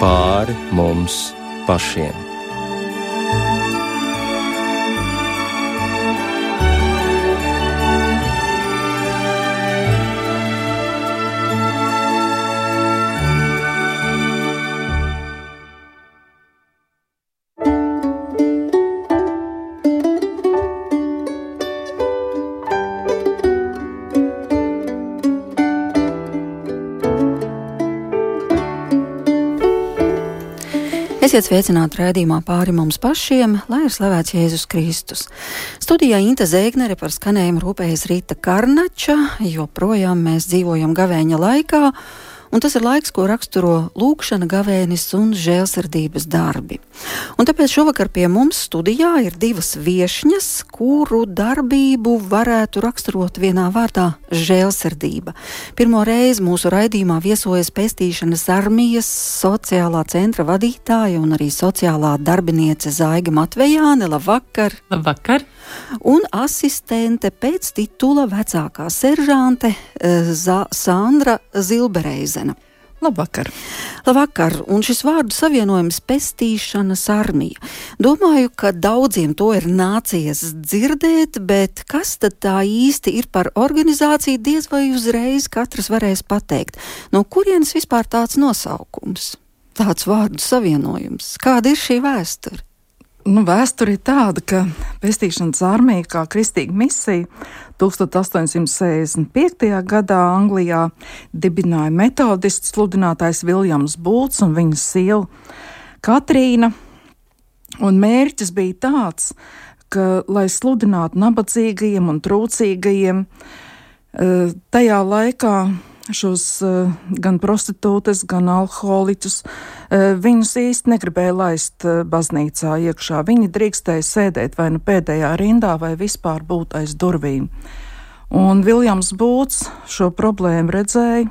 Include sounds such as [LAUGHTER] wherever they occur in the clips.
pāri mums pašiem. Esiet sveicināti raidījumā pāri mums pašiem, lai ir slavēts Jēzus Kristus. Studijā Inte Zēgnere par skanējumu rūpējas Rīta Karnača, joprojām mēs dzīvojam gavēņa laikā un tas ir laiks, ko raksturo lūkšana, gavēnis un žēlsirdības darbi. Un tāpēc šovakar pie mums studijā ir divas viešņas, kuru darbību varētu raksturot vienā vārdā - žēlsirdība. Pirmo reizi mūsu raidījumā viesojas pestīšanas armijas sociālā centra vadītāja un arī sociālā darbiniece Zaiga Matvejāne. Labvakar! Labvakar! Un asistente pēc titula vecākā seržante eh, Sandra Zilbereize. Zēzena. Labvakar! Labvakar! Un šis vārdu savienojums - pestīšanas armija. Domāju, ka daudziem to ir nācies dzirdēt, bet kas tad tā īsti ir par organizāciju, diez vai uzreiz katrs varēs pateikt. No kurienes vispār tāds nosaukums? Tāds vārdu savienojums. Kāda ir šī vēsture? Nu, vēsture ir tāda, ka Pestīšanas armija kā kristīga misija 1865. gadā Anglijā dibināja metodists sludinātājs Viljams Bults un viņa sieva Katrīna. Un mērķis bija tāds, ka, lai sludinātu nabadzīgajiem un trūcīgajiem, eh, tajā laikā šos uh, gan prostitūtes, gan alkoholiķus. Uh, viņus īsti negribēja laist uh, baznīcā iekšā. Viņi drīkstēja sēdēt vai nu pēdējā rindā, vai vispār būt aiz durvīm. Un Viljams Būts šo problēmu redzēja.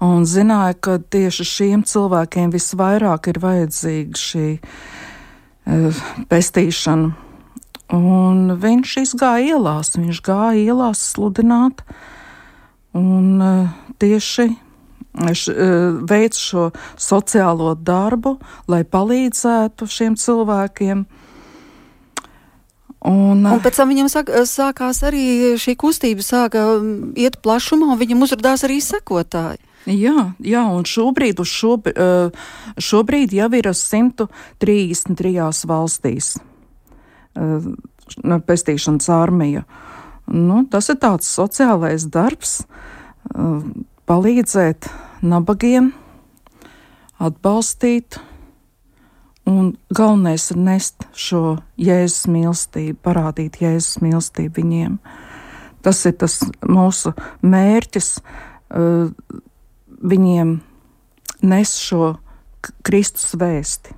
Un zināja, ka tieši šiem cilvēkiem visvairāk ir vajadzīga šī uh, pestīšana. Un viņš izgāja ielās, viņš gāja ielās sludināt uh, Un uh, tieši es uh, veicu šo sociālo darbu, lai palīdzētu šiem cilvēkiem. Un, un pēc tam viņam sāk, sākās arī šī kustība, sāka mm, iet plašumā, un viņam uzrādījās arī sekotāji. Jā, jā, un šobrīd, šo, šobrīd jau ir 133 valstīs pestīšanas armija. Uh, Nu, tas ir tāds sociālais darbs, uh, palīdzēt nabagiem, atbalstīt, un galvenais ir nest šo jēzus mīlestību, parādīt jēzus mīlestību viņiem. Tas ir tas mūsu mērķis, uh, viņiem nes šo Kristus vēsti.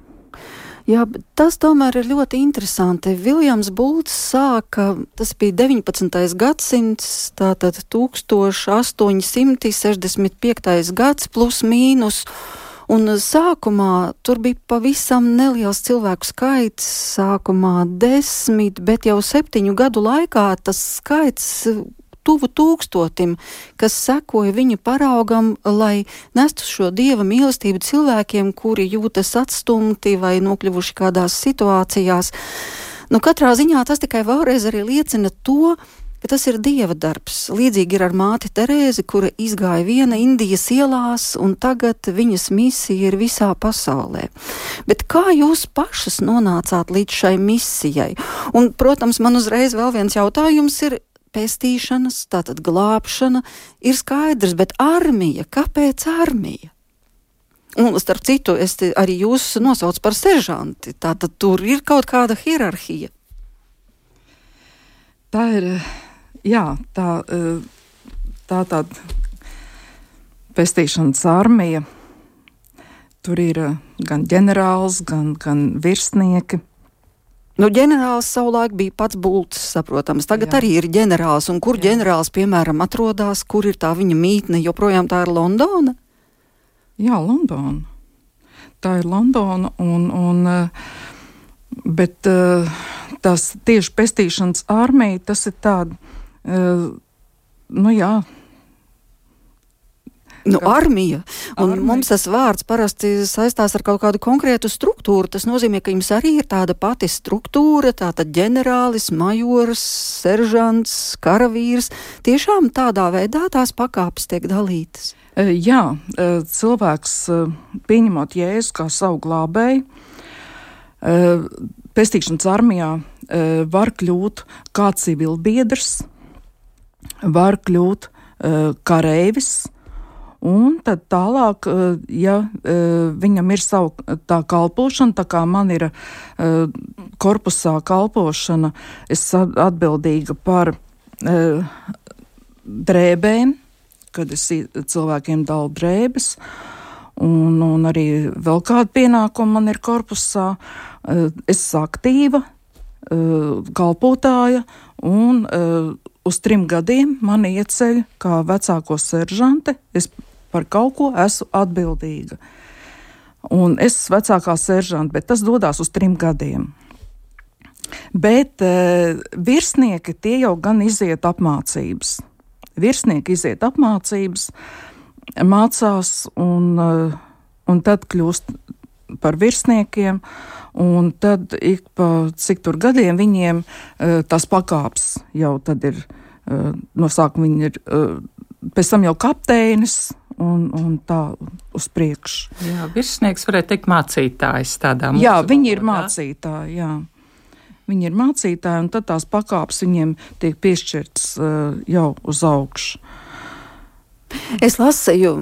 Jā, tas tomēr ir ļoti interesanti. Viljams Bults sāka, tas bija 19. gadsimts, tātad 1865. gads plus mīnus. Un sākumā tur bija pavisam neliels cilvēku skaits, sākumā desmit, bet jau septiņu gadu laikā tas skaits tuvu tūkstotim, kas sekoja viņa paraugam, lai nestu šo dieva mīlestību cilvēkiem, kuri jūtas atstumti vai nokļuvuši kādās situācijās. Nu, katrā ziņā tas tikai vēlreiz liecina to, ka tas ir dieva darbs. Līdzīgi ir ar māti Terēzi, kura izgāja viena Indijas ielās, un tagad viņas misija ir visā pasaulē. Bet kā jūs pašas nonācāt līdz šai misijai? Un, protams, man uzreiz vēl viens jautājums ir, pestīšanas, tātad glābšana ir skaidrs, bet armija, kāpēc armija? Un, starp citu, es arī jūs nosaucu par seržanti. Tātad tur ir kaut kāda hierarhija. Tā ir, jā, tā, tā tāda pestīšanas armija. Tur ir gan ģenerālis, gan, gan virsnieki. Nu, ģenerālis savulaik bija pats būtis, saprotams. Tagad Jā. arī ir ģenerālis, un kur Jā. ģenerālis, piemēram, atrodas, kur ir tā viņa mītne, joprojām tā ir Londona? Jā, Londona. Tā ir Londona, un, un, eh, bet eh, tas tieši pestīšanas armija, tas ir tāds, eh, nu jā, Nu, armija. Un armija. Mums tas vārds parasti saistās ar kaut kādu konkrētu struktūru. Tas nozīmē, ka jums arī ir tāda pati struktūra, tātad ģenerālis, majors, seržants, karavīrs. Tiešām tādā veidā tās pakāpes tiek dalītas. Jā, cilvēks pieņemot jēzu kā savu glābēju, pestīšanas armijā var kļūt kā civilbiedrs, var kļūt kareivis, Un tad tālāk, ja viņam ir sava tā kalpošana, tā kā man ir korpusā kalpošana, es atbildīga par drēbēm, kad es cilvēkiem dalu drēbes. Un, un arī vēl kāda pienākuma man ir korpusā. Es esmu aktīva, kalpotāja, un uz trim gadiem man ieceļ kā vecāko seržante. Es par kaut ko esmu atbildīga. Un es esmu vecākā seržanta, bet tas dodas uz trim gadiem. Bet e, virsnieki tie jau gan iziet apmācības. Virsnieki iziet apmācības, mācās un, e, un tad kļūst par virsniekiem. Un tad ik pa cik tur gadiem viņiem uh, tas pakāps jau tad ir uh, no sākuma viņi ir, uh, pēc tam jau kapteinis, un, un tā uz priekšu. Jā, virsnieks varētu teikt mācītājs tādā mūsu. Jā, viņi ir mācītāji, jā. Viņi ir mācītāji, un tad tās pakāpes viņiem tiek piešķirtas uh, jau uz augšu. Es lasīju,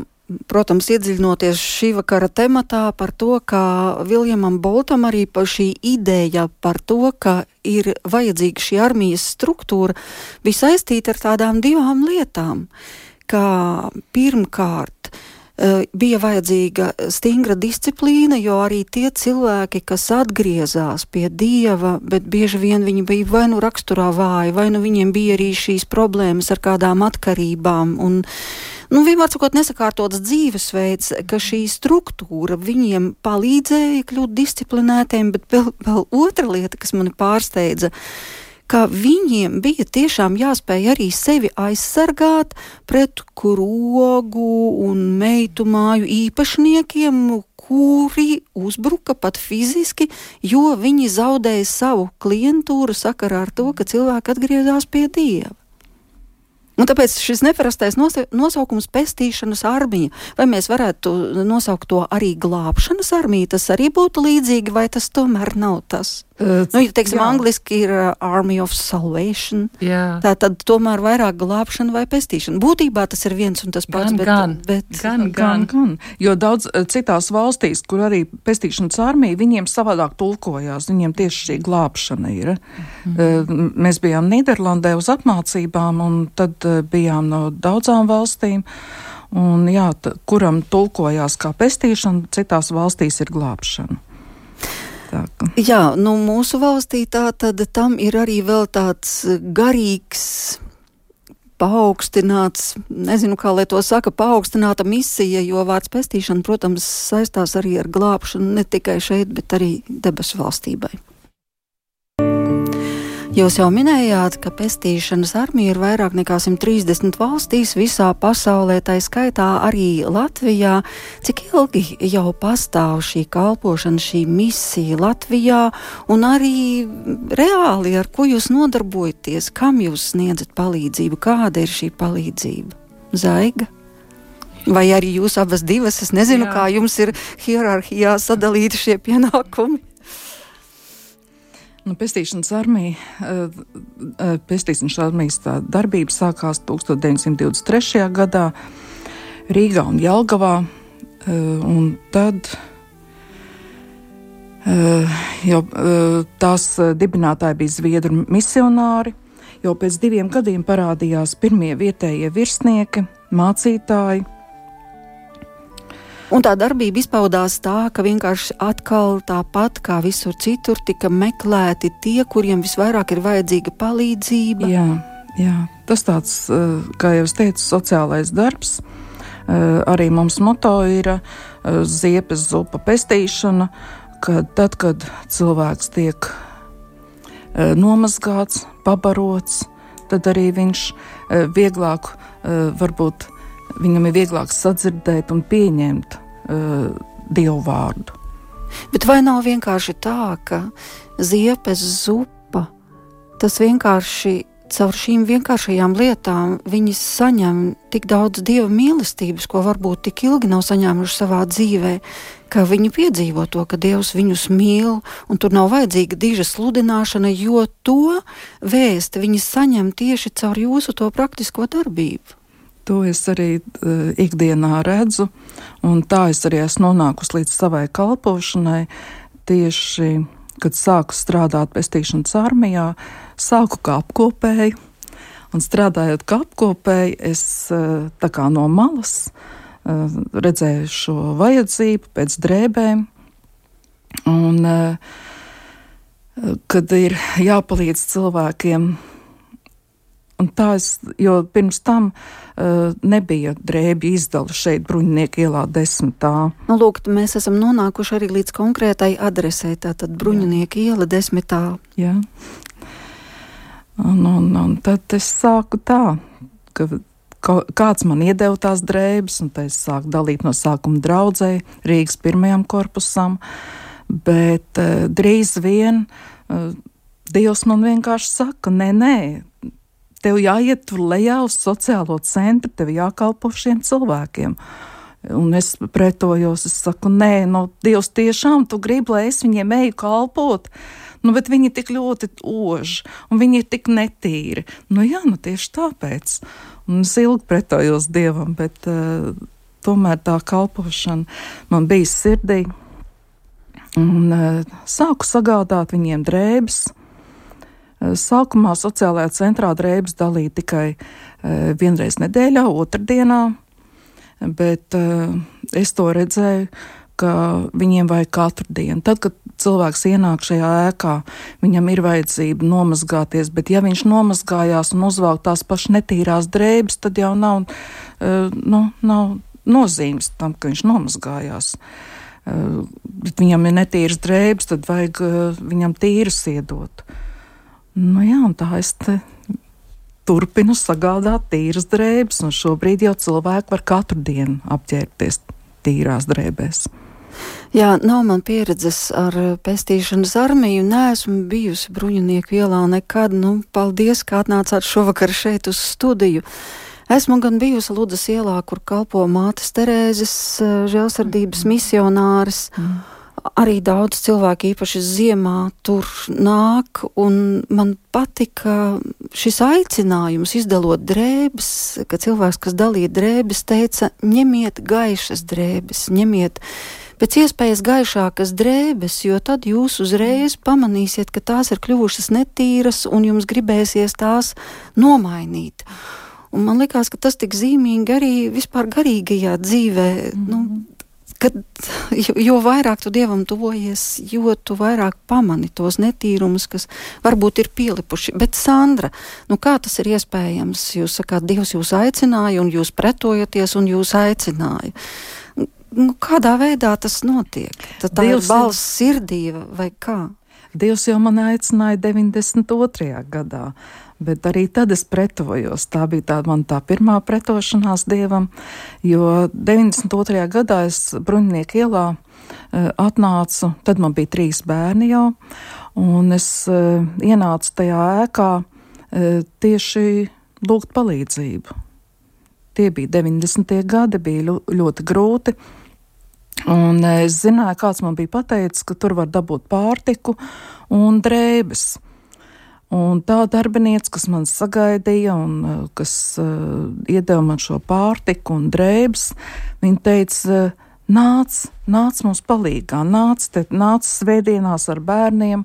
protams, iedziļinoties šī vakara tematā par to, ka Viljamam Boltam arī par šī ideja par to, ka ir vajadzīga šī armijas struktūra, bija saistīta ar tādām divām lietām. Uh, ka pirmkārt eh, bija vajadzīga stingra disciplīna, jo arī tie cilvēki, kas atgriezās pie dieva, bet bieži vien viņi bija vai nu raksturā vāji, vai nu viņiem bija arī šīs problēmas ar kādām atkarībām. Un, nu, vienmēr sakot, nesakārtots dzīvesveids, ka šī struktūra viņiem palīdzēja kļūt disciplinētiem, bet vēl, vēl otra lieta, kas mani pārsteidza, ka viņiem bija tiešām jāspēj arī sevi aizsargāt pret krogu un meitu māju īpašniekiem, kuri uzbruka pat fiziski, jo viņi zaudēja savu klientūru sakarā ar to, ka cilvēki atgriezās pie dieva. Un tāpēc šis neparastais nosaukums - pestīšanas armija, vai mēs varētu nosaukt to arī glābšanas armija, tas arī būtu līdzīgi, vai tas tomēr nav tas? Uh, nu, ja teiksim, jā. angliski ir uh, Army of Salvation. Jā. Tā tad tomēr vairāk glābšana vai pestīšana. Būtībā tas ir viens un tas pats. Gan, bet, gan, bet, gan, gan, gan. Jo daudz citās valstīs, kur arī pestīšanas armija, viņiem savādāk tulkojās. Viņiem tieši šī glābšana ir. Mm -hmm. Mēs bijām Nīderlandē uz apmācībām, un tad bijām no daudzām valstīm. Un, jā, kuram tulkojās kā pestīšana, citās valstīs ir glābšana. Jā, nu mūsu valstī tā tad tam ir arī vēl tāds garīgs paaugstināts, nezinu, kā lai to saka, paaugstināta misija, jo vārds pestīšana, protams, saistās arī ar glābšanu ne tikai šeit, bet arī debesu valstībai. Jūs jau minējāt, ka pestīšanas armija ir vairāk nekā 130 valstīs visā pasaulē, tā skaitā arī Latvijā. Cik ilgi jau pastāv šī kalpošana, šī misija Latvijā, un arī reāli ar ko jūs nodarbojaties, kam jūs sniedzat palīdzību, kāda ir šī palīdzība? Zaiga? Vai arī jūs abas divas, es nezinu, Jā. kā jums ir hierarhijā sadalīti šie pienākumi? Nu, pestīšanas armija, eh, eh, pestīšanas armijas darbība sākās 1923. gadā Rīgā un Jelgavā. Eh, un tad jau tās dibinātāji bija zviedru misionāri. Jau pēc diviem gadiem parādījās pirmie vietējie virsnieki, mācītāji, Un tā darbība izpaudās tā, ka vienkārši atkal tāpat kā visur citur tika meklēti tie, kuriem visvairāk ir vajadzīga palīdzība. Jā, jā. tas tāds, eh, kā jau es teicu, sociālais darbs. Eh, arī mums moto ir eh, ziepes zupa pestīšana, kad tad, kad cilvēks tiek nomazgāts, pabarots, tad arī viņš vieglāk varbūt viņam ir vieglāk sadzirdēt un pieņemt uh, dievu vārdu. Bet vai nav vienkārši tā, ka ziepes zupa tas vienkārši caur šīm vienkāršajām lietām viņi saņem tik daudz dieva mīlestības, ko varbūt tik ilgi nav saņēmuši savā dzīvē, ka viņi piedzīvo to, ka Dievs viņus mīl, un tur nav vajadzīga diža sludināšana, jo to vēsti viņi saņem tieši caur jūsu to praktisko darbību. To es arī uh, ikdienā redzu, un tā es arī esmu nonākusi līdz savai kalpošanai. Tieši kad sāku strādāt pestīšanas armijā, sāku kā apkopēju, un strādājot kā apkopēju, es uh, tā kā no malas uh, redzēju šo vajadzību pēc drēbēm. Un, kad ir jāpalīdz cilvēkiem Un tā es, jo pirms tam uh, nebija drēbju izdala šeit, Bruņinieku ielā desmitā. Nu, lūk, mēs esam nonākuši arī līdz konkrētai adresei, tātad Bruņinieku iela desmitā. Jā. Un, un, un tad es sāku tā, ka kāds man iedeva tās drēbes, un es sāku dalīt no sākuma draudzē, Rīgas pirmajam korpusam, bet uh, drīz vien uh, Dievs man vienkārši saka, nē, nē, tev jāiet tur lejā uz sociālo centru, tev jākalpo šiem cilvēkiem. Un es pretojos, es saku, nē, no nu, Dievs tiešām tu gribi, lai es viņiem eju kalpot. Nu, bet viņi tik ļoti oži, un viņi ir tik netīri. Nu, jā, nu tieši tāpēc. Un es ilgi pretojos Dievam, bet uh, tomēr tā kalpošana man bija sirdī. Un uh, sāku sagādāt viņiem drēbes, sākumā sociālajā centrā drēbes dalīja tikai eh, vienreiz nedēļā, otrdienā, bet eh, es to redzēju, ka viņiem vajag katru dienu. Tad, kad cilvēks ienāk šajā ēkā, viņam ir vajadzība nomazgāties, bet ja viņš nomazgājās un uzvelk tās pašas netīrās drēbes, tad jau nav, nu, nav nozīmes tam, ka viņš nomazgājās. Bet viņam ir netīras drēbes, tad vajag viņam tīras iedot. Nu, jā, tā es turpinu sagādāt tīras drēbes, un šobrīd jau cilvēki var katru dienu apģērbties tīrās drēbēs. Jā, nav man pieredzes ar pestīšanas armiju. Nē, esmu bijusi bruņinieku ielā nekad. Nu, paldies, ka atnācāt šovakar šeit uz studiju. Esmu gan bijusi Ludas ielā, kur kalpo mātes Terēzes eh, žēlsardības misionāris. Mm arī daudz cilvēku, īpaši ziemā, tur nāk. Man patika šis aicinājums izdalot drēbes, ka cilvēks, kas dalīja drēbes, teica, ņemiet gaišas drēbes, ņemiet pēc iespējas gaišākas drēbes, jo tad jūs uzreiz pamanīsiet, ka tās ir kļuvušas netīras un jums gribēsies tās nomainīt. Un man liekas, ka tas tik zīmīgi arī vispār garīgajā dzīvē. Mm -hmm. nu, mhm kad jo, jo vairāk tu dievam tuvojies, jo tu vairāk pamani tos netīrumus, kas varbūt ir pielipuši. Bet, Sandra, nu kā tas ir iespējams? Jūs sakāt, Dievs jūs aicināja, un jūs pretojaties, un jūs aicināja. Nu, kādā veidā tas notiek? Tad tā Dievs ir balss sirdī vai kā? Dievs jau man aicināja 92. gadā bet arī tad es pretojos. Tā bija tā man tā pirmā pretošanās dievam, jo 92. gadā es Bruņinieku ielā uh, atnācu, tad man bija trīs bērni jau, un es uh, ienācu tajā ēkā uh, tieši lūgt palīdzību. Tie bija 90. gadi, bija ļoti grūti. Un es zināju, kāds man bija pateicis, ka tur var dabūt pārtiku un drēbes. Un tā darbinieca, kas man sagaidīja un uh, kas uh, iedeva man šo pārtiku un drēbes, viņa teica, nāc, nāc mums palīgā, nāc, te, nāc svētdienās ar bērniem.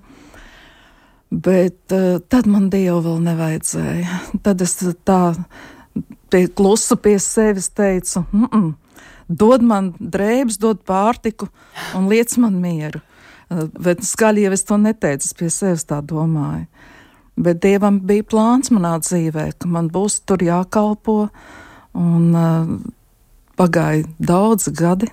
Bet uh, tad man dievu vēl nevajadzēja. Tad es tā pie klusu pie sevis teicu, mm -mm, dod man drēbes, dod pārtiku un liec man mieru. Uh, bet skaļi jau es to neteicu, es pie sevis tā domāju. Bet Dievam bija plāns manā dzīvē, ka man būs tur jākalpo. Un uh, pagāja daudzi gadi,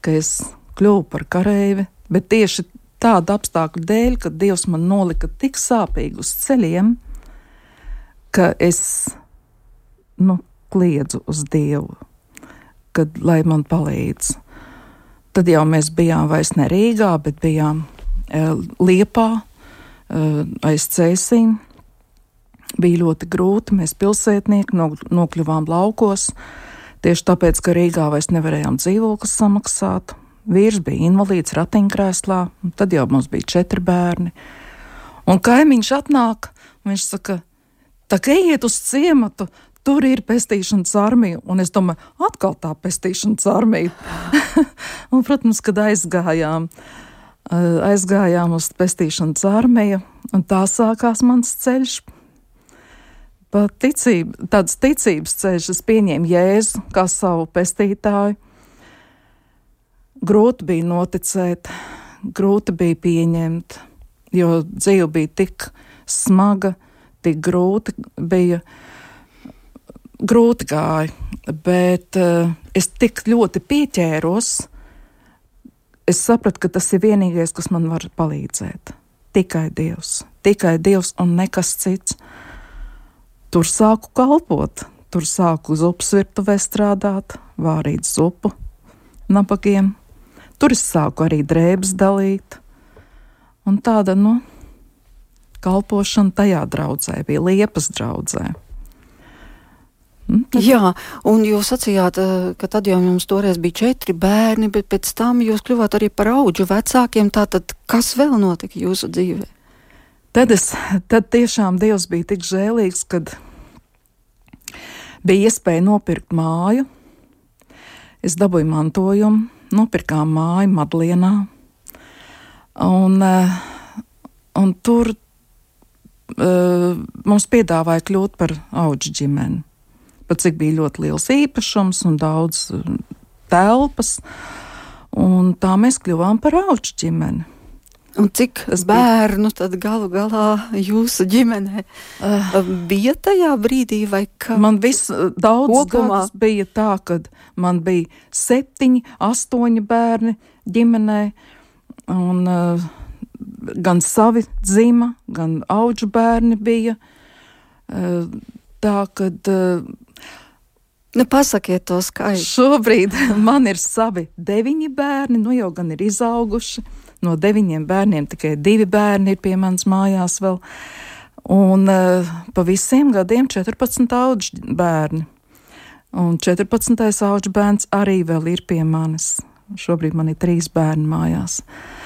kad es kļuvu par kareivi. Bet tieši tādu apstākļu dēļ, ka Dievs man nolika tik sāpīgi uz ceļiem, ka es nu, kliedzu uz Dievu. kad, lai man palīdz. Tad jau mēs bijām vairs ne Rīgā, bet bijām e, Liepā, aiz cēsīm. Bija ļoti grūti, mēs pilsētnieki nokļuvām laukos, tieši tāpēc, ka Rīgā vairs nevarējām dzīvokli samaksāt. Vīrs bija invalīds ratiņkrēslā, tad jau mums bija četri bērni. Un kaimiņš atnāk, un viņš saka, tā kā ejiet uz ciematu, tur ir pestīšanas armija, un es domāju, atkal tā pestīšanas armija. [LAUGHS] un, protams, kad aizgājām, eh, aizgājām uz pestīšanas armiju, un tā sākās mans ceļš. Pat ticība, tāds ticības ceļš, es pieņēmu Jēzu kā savu pestītāju. Grūti bija noticēt, grūti bija pieņemt, jo dzīve bija tik smaga, tik grūti bija. Uh, grūti gāja, bet uh, es tik ļoti pieķēros. Es sapratu, ka tas ir vienīgais, kas man var palīdzēt. Tikai Dievs, tikai Dievs un nekas cits. Tur sāku kalpot, tur sāku uz upes virtuvē strādāt, vārīt zupu nabagiem. Tur es sāku arī drēbes dalīt. Un tāda, nu, kalpošana tajā draudzē bija liepas draudzē. Mm. Jā, un jūs sacījāt, eh, ka tad jau jums toreiz bija četri bērni, bet pēc tam jūs kļuvāt arī par auģu vecākiem. Tātad, kas vēl notika jūsu dzīvē? Tad, es, tad tiešām Dievs bija tik žēlīgs, kad bija iespēja nopirkt māju. Es dabūju mantojumu, nopirkām māju Madlienā. Un, eh, un tur uh, mums piedāvāja kļūt par auģu ģimeni pat cik bija ļoti liels īpašums un daudz um, telpas. Un tā mēs kļuvām par auču ģimeni. Un cik bērnu tad galu galā jūsu ģimenē uh, bija tajā brīdī, kā? Man viss uh, daudz kopumā bija tā, ka man bija septiņi, astoņi bērni ģimenē, un uh, gan savi dzima, gan auģu bērni bija. Uh, tā, kad uh, Nu, pasakiet to skaitu. Šobrīd [LAUGHS] man ir savi deviņi bērni, nu jau gan ir izauguši. No deviņiem bērniem tikai divi bērni ir pie manas mājās vēl. Un uh, pa visiem gadiem 14 auģu bērni. Un 14. auģu bērns arī vēl ir pie manis. Šobrīd man ir trīs bērni mājās. Uh,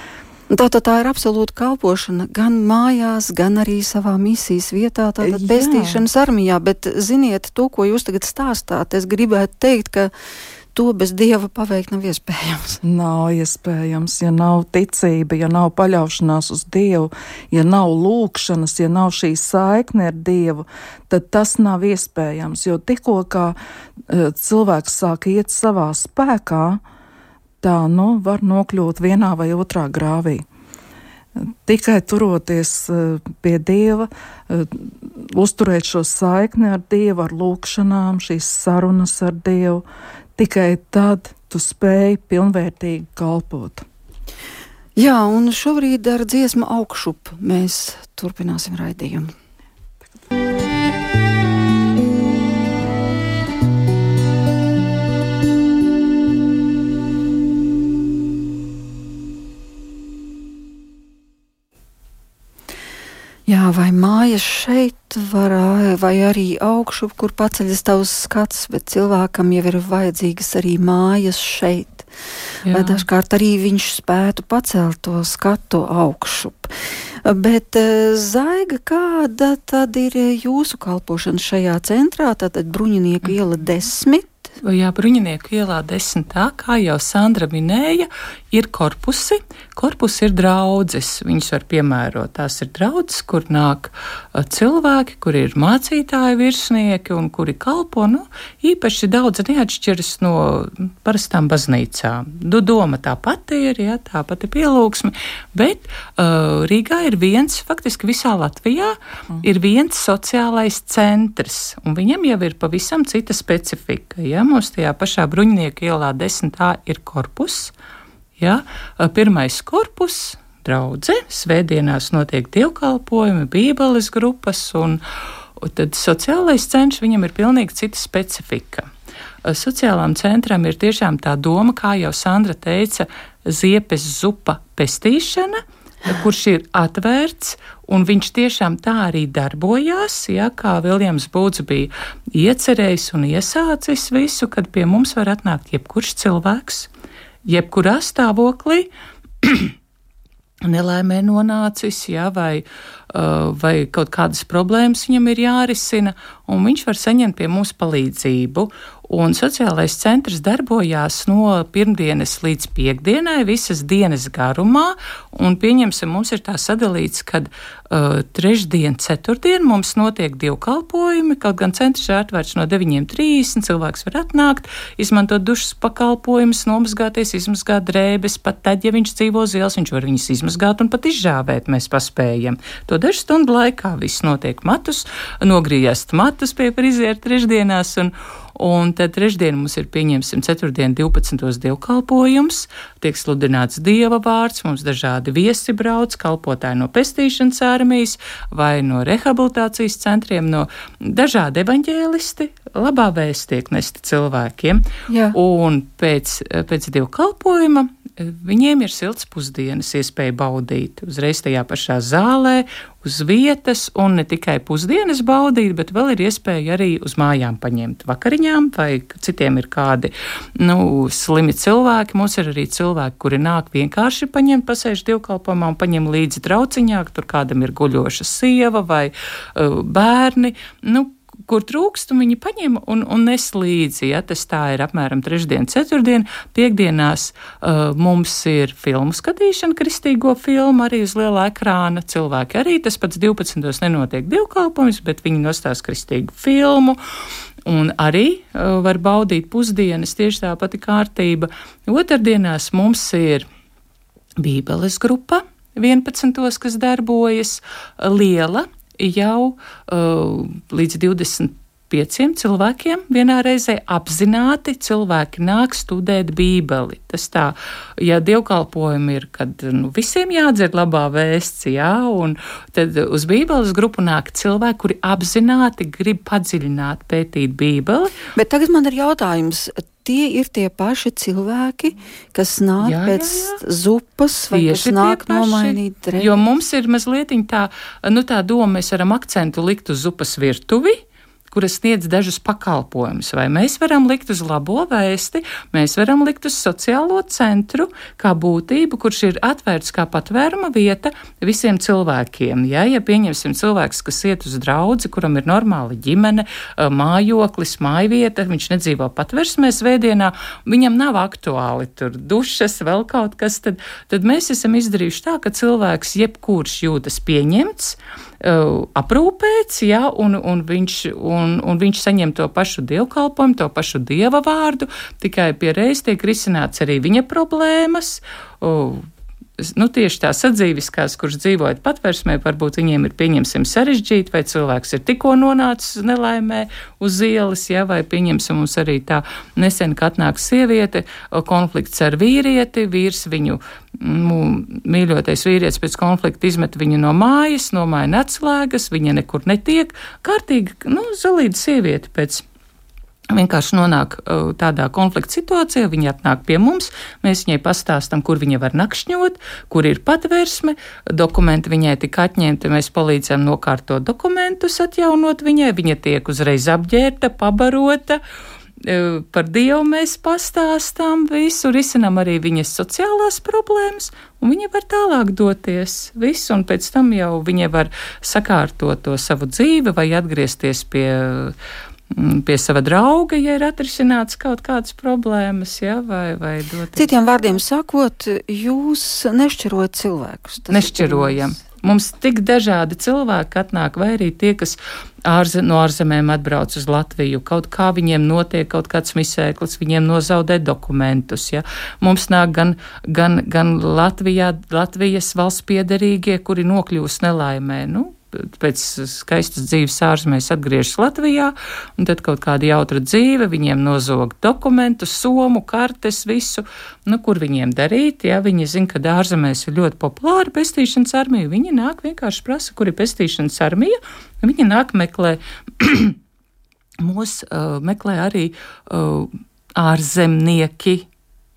Tātad tā ir absolūta kalpošana gan mājās, gan arī savā misijas vietā, tātad Jā. pestīšanas armijā. Bet ziniet, to, ko jūs tagad stāstāt, es gribētu teikt, ka to bez dieva paveikt nav iespējams. [LAUGHS] Nav iespējams, ja nav ticība, ja nav paļaušanās uz dievu, ja nav lūkšanas, ja nav šī saikne ar dievu, tad tas nav iespējams. Jo tikko kā uh, cilvēks sāk iet savā spēkā, tā nu, var nokļūt vienā vai otrā grāvī. Tikai turoties eh, pie Dieva, eh, uzturēt šo saikni ar Dievu, ar lūgšanām, šīs sarunas ar Dievu, tikai tad tu spēj pilnvērtīgi kalpot. Jā, un šobrīd ar dziesmu augšup mēs turpināsim raidījumu. Jā, vai mājas šeit, var, vai arī augšu, kur paceļas tavs skats, bet cilvēkam jau ir vajadzīgas arī mājas šeit. Jā. Lai dažkārt arī viņš spētu pacelt to skatu augšu. Bet eh, Zaiga, kāda tad ir jūsu kalpošana šajā centrā? Tātad Bruņinieku iela desmit. Jā, Bruņinieku ielā desmitā, kā jau Sandra minēja, ir korpusi. Korpusi ir draudzes. Viņus var piemērot. Tās ir draudzes, kur nāk cilvēki, kuri ir mācītāji, virsnieki un kuri kalpo. Nu, īpaši daudz neatšķiras no parastām baznīcām. Du doma tā pati ir, jā, tā pati pielūgsme, bet uh, Rīgā ir viens, faktiski visā Latvijā, mm. ir viens sociālais centrs, un viņam jau ir pavisam cita specifika. Ja? Mums tajā pašā bruņinieku ielā desmitā ir korpus. Ja? Pirmais korpus, draudzē, svētdienās notiek dievkalpojumi, bībeles grupas, un, un tad sociālais cenš viņam ir pilnīgi cita specifika. sociālām centram ir tiešām tā doma, kā jau Sandra teica, ziepes zupa pestīšana kurš ir atvērts, un viņš tiešām tā arī darbojās, ja, kā Viljams Būds bija iecerējis un iesācis visu, kad pie mums var atnākt jebkurš cilvēks, jebkurā stāvoklī. [CLEARS THROAT] nelaimē nonācis, ja, vai, uh, vai kaut kādas problēmas viņam ir jārisina, un viņš var saņemt pie mums palīdzību. Un sociālais centrs darbojās no pirmdienas līdz piekdienai, visas dienas garumā. Un pieņemsim, mums ir tā sadalīts, ka uh, trešdien, ceturtdien mums notiek divkalpojumi. Kaut gan centrs ir atvērts no 9.30, cilvēks var atnākt, izmantot dušas pakalpojumus, nomazgāties, izmazgāt drēbes. Pat tad, ja viņš dzīvo uz ielas, viņš var viņas izmazgāt un pat izžāvēt. Mēs paspējam. To dažu stundu laikā viss notiek matus, nogriezt matus pie friziera trešdienās. Un, Un tad trešdien mums ir pieņemsim ceturtdien 12. dievkalpojums, tiek sludināts dieva vārds, mums dažādi viesi brauc, kalpotāji no pestīšanas armijas vai no rehabilitācijas centriem, no dažādi evaņģēlisti, labā vēsts tiek nesti cilvēkiem. Jā. Un pēc, pēc dievkalpojuma viņiem ir silts pusdienas iespēja baudīt uzreiz tajā pašā zālē, uz vietas, un ne tikai pusdienas baudīt, bet vēl ir iespēja arī uz mājām paņemt vakariņām, vai citiem ir kādi nu, slimi cilvēki. Mums ir arī cilvēki, kuri nāk vienkārši paņemt pasēž divkalpojumā un paņem līdzi trauciņā, tur kādam ir guļoša sieva vai uh, bērni. Nu, kur trūkst, un viņi paņem un, un nes līdzi. Ja, tas tā ir apmēram trešdien, ceturtdien. Piektdienās uh, mums ir filmu skatīšana, kristīgo filmu arī uz liela ekrāna. Cilvēki arī tas pats 12. nenotiek divkalpojums, bet viņi nostās kristīgu filmu. Un arī uh, var baudīt pusdienas, tieši tā pati kārtība. Otrdienās mums ir Bībeles grupa 11. kas darbojas, liela jau uh, līdz 20 pieciem cilvēkiem vienā reizē apzināti cilvēki nāk studēt Bībeli. Tas tā, ja dievkalpojumi ir, kad nu, visiem jādzird labā vēsts, jā, un tad uz Bībeles grupu nāk cilvēki, kuri apzināti grib padziļināt, pētīt Bībeli. Bet tagad man ir jautājums, tie ir tie paši cilvēki, kas nāk jā, pēc jā, jā. zupas vai Tieši kas nāk nomainīt drēbes. Jo mums ir mazliet tā, nu tā doma, mēs varam akcentu likt uz zupas virtuvi kuras sniedz dažus pakalpojumus. Vai mēs varam likt uz labo vēsti, mēs varam likt uz sociālo centru, kā būtību, kurš ir atvērts kā patvēruma vieta visiem cilvēkiem. Ja, ja pieņemsim cilvēks, kas iet uz draugu, kuram ir normāla ģimene, mājoklis, mājvieta, viņš nedzīvo patversmē svētdienā, viņam nav aktuāli tur dušas, vēl kaut kas, tad, tad mēs esam izdarījuši tā, ka cilvēks jebkurš jūtas pieņemts, aprūpēts, ja, un, un, viņš, un, un viņš saņem to pašu dievkalpojumu, to pašu dieva vārdu, tikai pie reizes tiek risināts arī viņa problēmas. Uh, nu, tieši tās sadzīviskās, kuras dzīvojot patvērsmē, varbūt viņiem ir pieņemsim sarežģīti, vai cilvēks ir tikko nonācis nelaimē uz ielas, ja, vai pieņemsim mums arī tā nesen, kad atnāk sieviete, konflikts ar vīrieti, vīrs viņu, nu, mīļotais vīrietis pēc konflikta izmet viņu no mājas, nomaina atslēgas, viņa nekur netiek, kārtīgi, nu, zalīda sieviete pēc vienkārši nonāk uh, tādā konflikta situācijā, viņa atnāk pie mums, mēs viņai pastāstam, kur viņa var nakšņot, kur ir patvērsme, dokumenti viņai tika atņemti, mēs palīdzam nokārtot dokumentus, atjaunot viņai, viņa tiek uzreiz apģērta, pabarota. Uh, par Dievu mēs pastāstām visu, risinām arī viņas sociālās problēmas, un viņa var tālāk doties visu, un pēc tam jau viņa var sakārtot to savu dzīvi vai atgriezties pie uh, pie sava drauga, ja ir atrisināts kaut kādas problēmas, ja, vai, vai doties. Citiem vārdiem sakot, jūs nešķirojat cilvēkus. Nešķirojam. Mums tik dažādi cilvēki atnāk, vai arī tie, kas ārze, no ārzemēm atbrauc uz Latviju, kaut kā viņiem notiek kaut kāds misēklis, viņiem nozaudē dokumentus. Ja. Mums nāk gan, gan, gan Latvijā, Latvijas valsts piedarīgie, kuri nokļūst nelaimē. Nu, pēc skaistas dzīves ārzemēs atgriežas Latvijā, un tad kaut kāda jautra dzīve, viņiem nozog dokumentus, somu, kartes, visu, nu, kur viņiem darīt, ja viņi zina, ka ārzemēs ir ļoti populāra pestīšanas armija, viņi nāk vienkārši prasa, kur ir pestīšanas armija, viņi nāk meklē [CLEARS THROAT] mūs uh, meklē arī uh, ārzemnieki,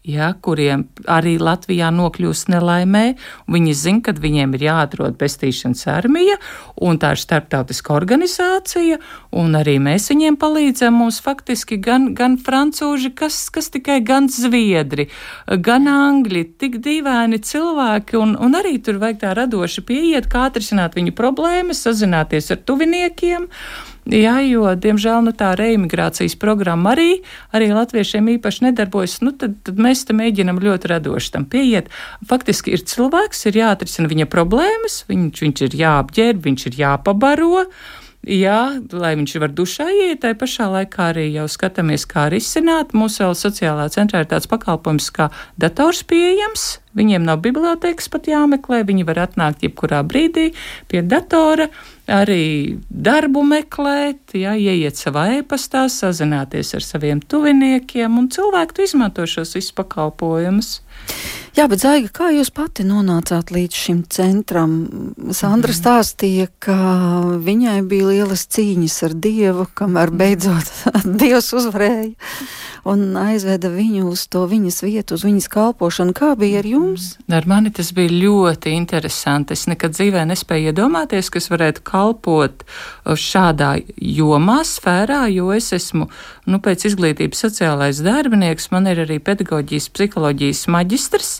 ja, kuriem arī Latvijā nokļūst nelaimē. Viņi zina, ka viņiem ir jāatrod pestīšanas armija, un tā ir starptautiska organizācija, un arī mēs viņiem palīdzam. Mums faktiski gan, gan francūži, kas, kas tikai gan zviedri, gan angļi, tik dīvaini cilvēki, un, un arī tur vajag tā radoši pieiet, kā atrisināt viņu problēmas, sazināties ar tuviniekiem. Jā, jo, diemžēl, nu, tā reimigrācijas programma arī, arī latviešiem īpaši nedarbojas. Nu, tad, tad mēs tam mēģinam ļoti radoši tam pieiet. Faktiski ir cilvēks, ir jāatrisina viņa problēmas, viņš, viņš ir jāapģērb, viņš ir jāpabaro. Jā, lai viņš var dušā iet, tai pašā laikā arī jau skatāmies, kā risināt. Mūsu vēl sociālā centrā ir tāds pakalpojums kā dators pieejams. Viņiem nav bibliotēkas pat jāmeklē, viņi var atnākt jebkurā brīdī pie datora arī darbu meklēt, jā, ieiet savā e-pastā, sazināties ar saviem tuviniekiem, un cilvēki izmanto šos visus pakalpojumus. Jā, bet Zaiga, kā jūs pati nonācāt līdz šim centram? Sandra mm. stāstīja, ka viņai bija lielas cīņas ar Dievu, kamēr beidzot [LAUGHS] Dievs uzvarēja un aizveda viņu uz to viņas vietu, uz viņas kalpošanu. Kā bija ar jums? Ar mani tas bija ļoti interesanti. Es nekad dzīvē nespēju iedomāties, ka es varētu kalpot šādā jomā, sfērā, jo es esmu nu, pēc izglītības sociālais darbinieks, man ir arī pedagoģijas, psiholoģijas maģistrs.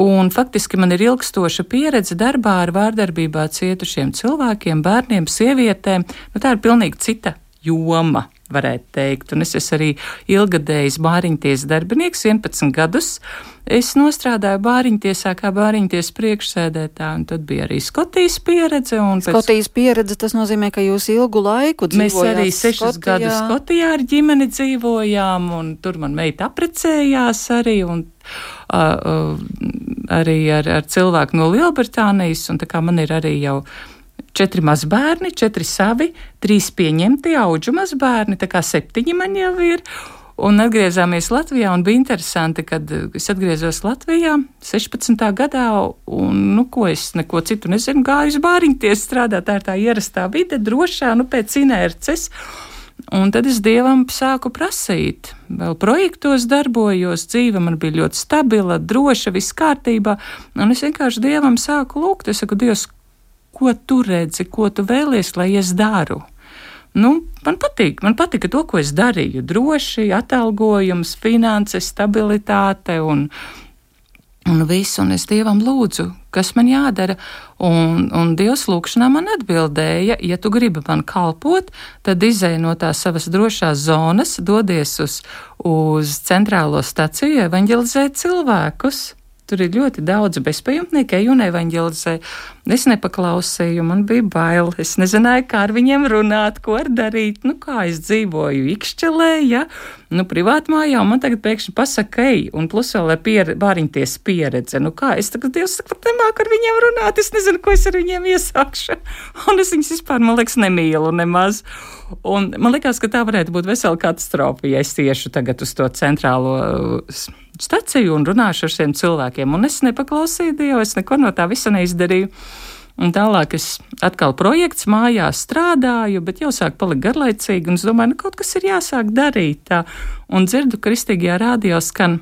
Un faktiski man ir ilgstoša pieredze darbā ar vārdarbībā cietušiem cilvēkiem, bērniem, sievietēm. Nu, tā ir pilnīgi cita joma varētu teikt. Un es esmu arī ilgadējis bāriņties darbinieks, 11 gadus. Es nostrādāju bāriņtiesā kā bāriņties priekšsēdētā, un tad bija arī Skotijas pieredze. Skotijas pēc... pieredze, tas nozīmē, ka jūs ilgu laiku dzīvojāt Mēs arī sešus Skotijā. gadus Skotijā ar ģimeni dzīvojām, un tur man meita aprecējās arī, un uh, uh, arī ar, ar cilvēku no Lielbritānijas, un tā kā man ir arī jau četri mazbērni, četri savi, trīs pieņemti auģu mazbērni, tā kā septiņi man jau ir. Un atgriezāmies Latvijā, un bija interesanti, kad es atgriezos Latvijā 16. gadā, un, nu, ko es neko citu nezinu, gāju uz bāriņties strādāt, tā ir tā ierastā vide, drošā, nu, pēc inerces. Un tad es dievam sāku prasīt, vēl projektos darbojos, dzīve man bija ļoti stabila, droša, viss kārtībā, un es vienkārši dievam sāku lūgt, es saku, Dievs, ko tu redzi, ko tu vēlies, lai es daru. Nu, man patīk, man patika to, ko es darīju. Droši, atalgojums, finanses, stabilitāte un, un viss, un es Dievam lūdzu, kas man jādara. Un, un Dievs lūkšanā man atbildēja, ja tu gribi man kalpot, tad izēj no tās savas drošās zonas, dodies uz, uz centrālo staciju, evanģelizēt cilvēkus. Tur ir ļoti daudz bezpajumtnieku, un evanģelizēju. Es nepaklausīju, man bija bail. Es nezināju, kā ar viņiem runāt, ko ar darīt. Nu, kā es dzīvoju Ikšķelē, ja, nu, privātmājā, un man tagad pēkšņi pasaka, ej, un plus vēl ir bāriņties pieredze. Nu, kā es tagad, Dievs, pat nemāku ar viņiem runāt, es nezinu, ko es ar viņiem iesākšu. [LAUGHS] Un es viņus vispār, man liekas, nemīlu nemaz. Un man liekas, ka tā varētu būt vesela katastrofa, ja es tiešu tagad uz to centrālo staciju un runāšu ar šiem cilvēkiem. Un es nepaklausīju Dievu, es neko no tā visa neizdarīju. Un tālāk es atkal projekts mājās strādāju, bet jau sāk palikt garlaicīgi, un es domāju, nu kaut kas ir jāsāk darīt tā. Un dzirdu, kristīgajā rādio skan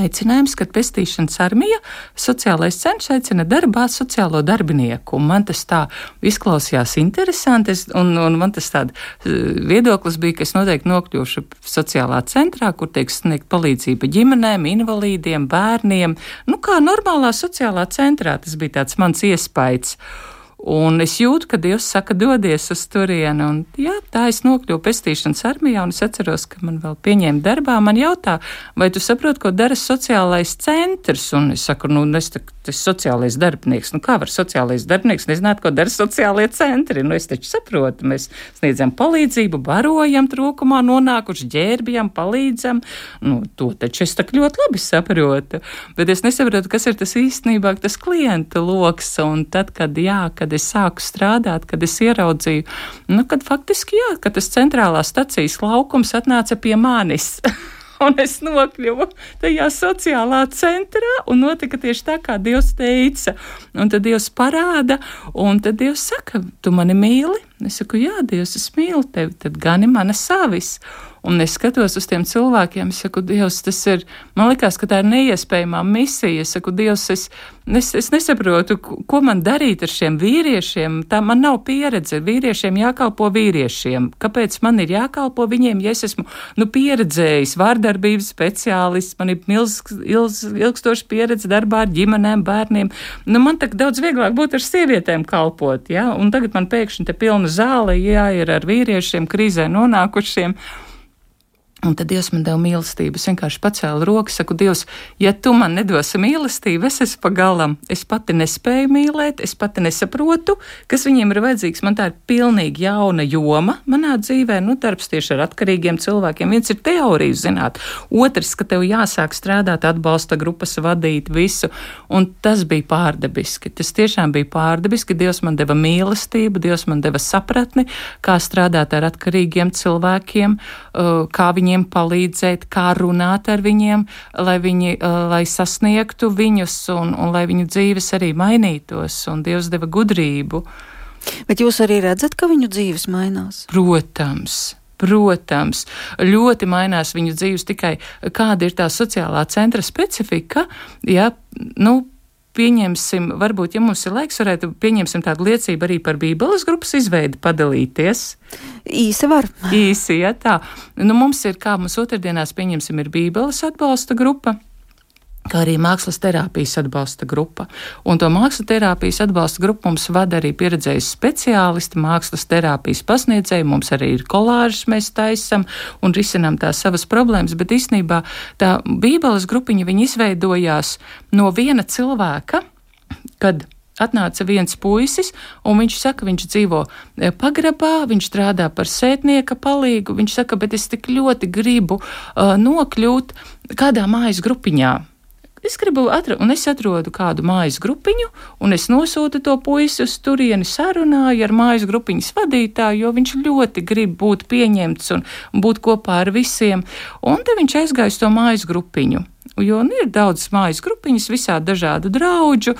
Aicinājums, ka pestīšanas armija sociālais centrs aicina darbā sociālo darbinieku. Man tas tā izklausījās interesanti, un, un man tas tāds eh, viedoklis bija, ka es noteikti nokļūšu sociālā centrā, kur tiek sniegt palīdzība ģimenēm, invalīdiem, bērniem. Nu, kā normālā sociālā centrā tas bija tāds mans iespējas. Un es jūtu, ka Dievs saka, dodies uz turieni. Un, jā, tā es nokļuvu pestīšanas armijā, un es atceros, ka man vēl pieņēma darbā. Man jautā, vai tu saproti, ko dara sociālais centrs? Un es saku, nu, es esmu sociālais darbinieks. Nu, kā var sociālais darbinieks nezināt, ko dara sociālie centri? Nu, es taču saprotu, mēs sniedzam palīdzību, barojam trūkumā, nonākuši ģērbjam, palīdzam. Nu, to taču es tā ļoti labi saprotu. Bet es nesaprotu, kas ir tas īstenībā tas klienta loks. Un tad, kad, jā, kad kad es sāku strādāt, kad es ieraudzīju, nu, kad faktiski jā, ka tas centrālās stacijas laukums atnāca pie manis. [LAUGHS] un es nokļuvu tajā sociālā centrā, un notika tieši tā, kā Dievs teica. Un tad Dievs parāda, un tad Dievs saka, tu mani mīli, Es saku, jā, Dievs, es mīlu tevi, tad gani mana savis. Un es skatos uz tiem cilvēkiem, es saku, Dievs, tas ir, man liekas, ka tā ir neiespējamā misija. Es saku, Dievs, es, es, es nesaprotu, ko man darīt ar šiem vīriešiem. Tā man nav pieredze. Vīriešiem jākalpo vīriešiem. Kāpēc man ir jākalpo viņiem, ja es esmu, nu, pieredzējis vārdarbības speciālists, man ir milz, ilz, ilgstoša pieredze darbā ar ģimenēm, bērniem. Nu, man tā daudz vieglāk būtu ar sievietēm kalpot, ja? Un tagad man pēkšņi te pilna zāle, jā, ir ar vīriešiem krīzē nonākušiem. Un tad Dievs man deva mīlestību. Es vienkārši pacēlu rokas, saku, Dievs, ja tu man nedosi mīlestību, es esmu pagalam. Es pati nespēju mīlēt, es pati nesaprotu, kas viņiem ir vajadzīgs. Man tā ir pilnīgi jauna joma manā dzīvē, nu, darbs tieši ar atkarīgiem cilvēkiem. Viens ir teorija zināt, otrs, ka tev jāsāk strādāt, atbalsta grupas vadīt visu. Un tas bija pārdabiski. Tas tiešām bija pārdabiski. Dievs man deva mīlestību, Dievs man deva sapratni, kā strādāt ar atkarīgiem cilvēkiem, uh, kā viņiem viņiem palīdzēt, kā runāt ar viņiem, lai viņi lai sasniegtu viņus un, un lai viņu dzīves arī mainītos, un Dievs deva gudrību. Bet jūs arī redzat, ka viņu dzīves mainās? Protams. Protams, ļoti mainās viņu dzīves tikai kāda ir tā sociālā centra specifika. Ja, nu, pieņemsim, varbūt, ja mums ir laiks, varētu pieņemsim tādu liecību arī par Bībeles grupas izveidi padalīties. Īsi var. Īsi, ja tā. Nu, mums ir, kā mums otrdienās pieņemsim, ir Bībeles atbalsta grupa kā arī mākslas terapijas atbalsta grupa. Un to mākslas terapijas atbalsta grupu mums vada arī pieredzējis speciālisti, mākslas terapijas pasniedzēji, mums arī ir kolāžas mēs taisam un risinām tās savas problēmas, bet īstenībā tā bībeles grupiņa izveidojās no viena cilvēka, kad atnāca viens puisis, un viņš saka, viņš dzīvo e, pagrabā, viņš strādā par sētnieka palīgu. Viņš saka, bet es tik ļoti gribu uh, nokļūt kādā mājas grupiņā. Es gribu atrast, un es atrodu kādu mājas grupiņu, un es nosūtu to puisi uz turieni, sarunāju ar mājas grupiņas vadītāju, jo viņš ļoti grib būt pieņemts un būt kopā ar visiem. Un te viņš aizgāja uz to mājas grupiņu. Jo nu, ir daudz mājas grupiņas, visādi dažādu draugu,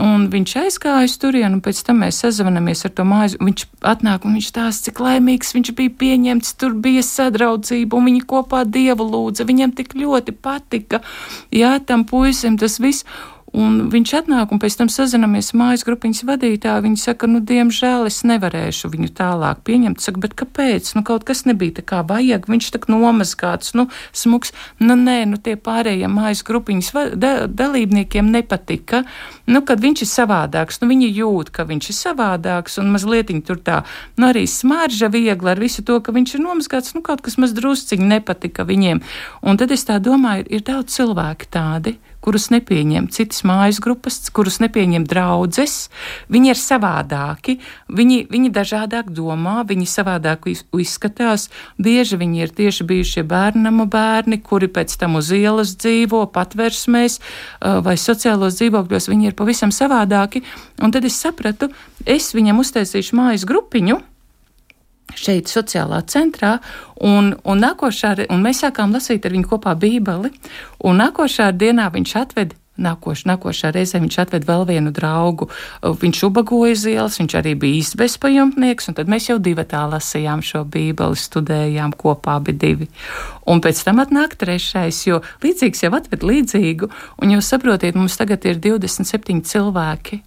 Un viņš aizgāja uz turieni, un pēc tam mēs sazvanāmies ar to māju. Viņš atnāk un viņš stāsta, cik laimīgs viņš bija pieņemts, tur bija sadraudzība, un viņi kopā dievu lūdza. Viņam tik ļoti patika, jā, tam puisim tas viss. Un viņš atnāk un pēc tam sazināmies mājas grupiņas vadītāju. Viņa saka, nu, diemžēl es nevarēšu viņu tālāk pieņemt. Saka, bet kāpēc? Nu, kaut kas nebija tā kā vajag. Viņš tak nomazgāts, nu, smuks. Nu, nē, nu, tie pārējie mājas grupiņas da dalībniekiem nepatika. Nu, kad viņš ir savādāks, nu, viņi jūt, ka viņš ir savādāks un mazliet tur tā, nu, arī smarža viegli ar visu to, ka viņš ir nomazgāts. Nu, kaut kas maz drusciņi nepatika viņiem. Un tad es tā domāju, ir daudz cilvēki tādi kurus nepieņem citas mājas grupas, kurus nepieņem draudzes. Viņi ir savādāki, viņi, viņi dažādāk domā, viņi savādāk izskatās. Bieži viņi ir tieši bijušie bērnamu bērni, kuri pēc tam uz ielas dzīvo, patversmēs vai sociālos dzīvokļos. Viņi ir pavisam savādāki. Un tad es sapratu, es viņam uztaisīšu mājas grupiņu šeit, sociālā centrā, un, un, nākošā, un mēs sākām lasīt ar viņu kopā Bībeli, un nākošā dienā viņš atved. Nākoš, nākošā reizē viņš atved vēl vienu draugu. Viņš ubagoja uz ielas, viņš arī bija īsts bezpajumtnieks, un tad mēs jau divi tā lasījām šo bībeli, studējām kopā abi divi. Un pēc tam atnāk trešais, jo līdzīgs jau atved līdzīgu, un jūs saprotiet, mums tagad ir 27 cilvēki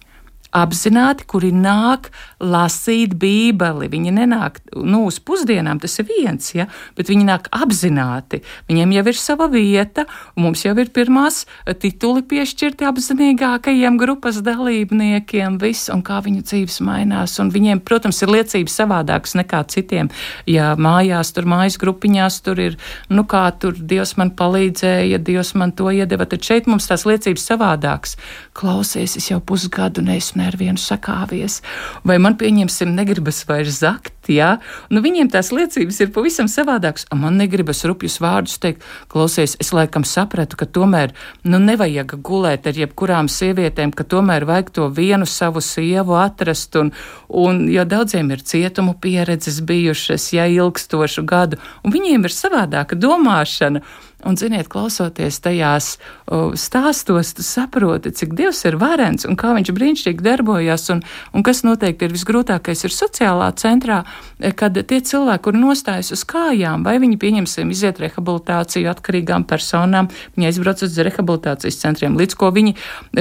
apzināti, kuri nāk lasīt Bībeli. Viņi nenāk nu, uz pusdienām, tas ir viens, ja, bet viņi nāk apzināti. Viņiem jau ir sava vieta, un mums jau ir pirmās tituli piešķirti apzinīgākajiem grupas dalībniekiem, viss, un kā viņu dzīves mainās. Un viņiem, protams, ir liecības savādākas nekā citiem. Ja mājās, tur mājas grupiņās, tur ir, nu kā tur Dievs man palīdzēja, Dievs man to iedeva, tad šeit mums tās liecības savādākas. Klausies, es jau pusgadu neesmu ar vienu sakāvies, vai man pieņemsim negribas vairs zakt, Jā? Nu, viņiem tās liecības ir pavisam savādākas. Man negribas rupjus vārdus teikt, klausies, es laikam sapratu, ka tomēr nu, nevajag gulēt ar jebkurām sievietēm, ka tomēr vajag to vienu savu sievu atrast. Un, un, jo daudziem ir cietumu pieredzes bijušas, ja ilgstošu gadu, un viņiem ir savādāka domāšana. Un, ziniet, klausoties tajās uh, stāstos, tu saproti, cik Dievs ir varens un kā viņš brīnišķīgi darbojas. Un, un kas noteikti ir visgrūtākais, ir sociālā centrā, eh, kad tie cilvēki, kuri nostājas uz kājām, vai viņi, pieņemsim, iziet rehabilitāciju atkarīgām personām, viņi aizbrauc uz rehabilitācijas centriem, līdz ko viņi,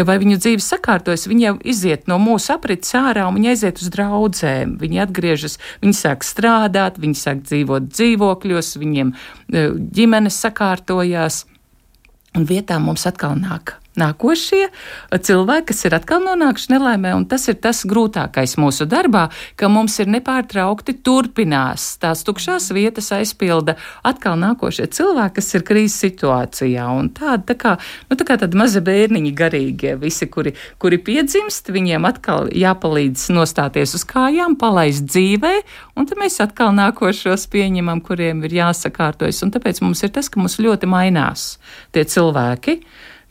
vai viņu dzīves sakārtojas, viņi jau iziet no mūsu aprits ārā un viņi aiziet uz draudzēm. Viņi atgriežas, viņi sāk strādāt, viņi sāk dzīvot dzīvokļos, viņiem ģimenes sakārto kārtojās, un vietā mums atkal nāk nākošie cilvēki, kas ir atkal nonākuši nelaimē, un tas ir tas grūtākais mūsu darbā, ka mums ir nepārtraukti turpinās tās tukšās vietas aizpilda atkal nākošie cilvēki, kas ir krīzes situācijā, un tāda tā kā, nu, tā kā tādi mazi bērniņi garīgie, visi, kuri, kuri piedzimst, viņiem atkal jāpalīdz nostāties uz kājām, palaist dzīvē, un tad mēs atkal nākošos pieņemam, kuriem ir jāsakārtojas, un tāpēc mums ir tas, ka mums ļoti mainās tie cilvēki.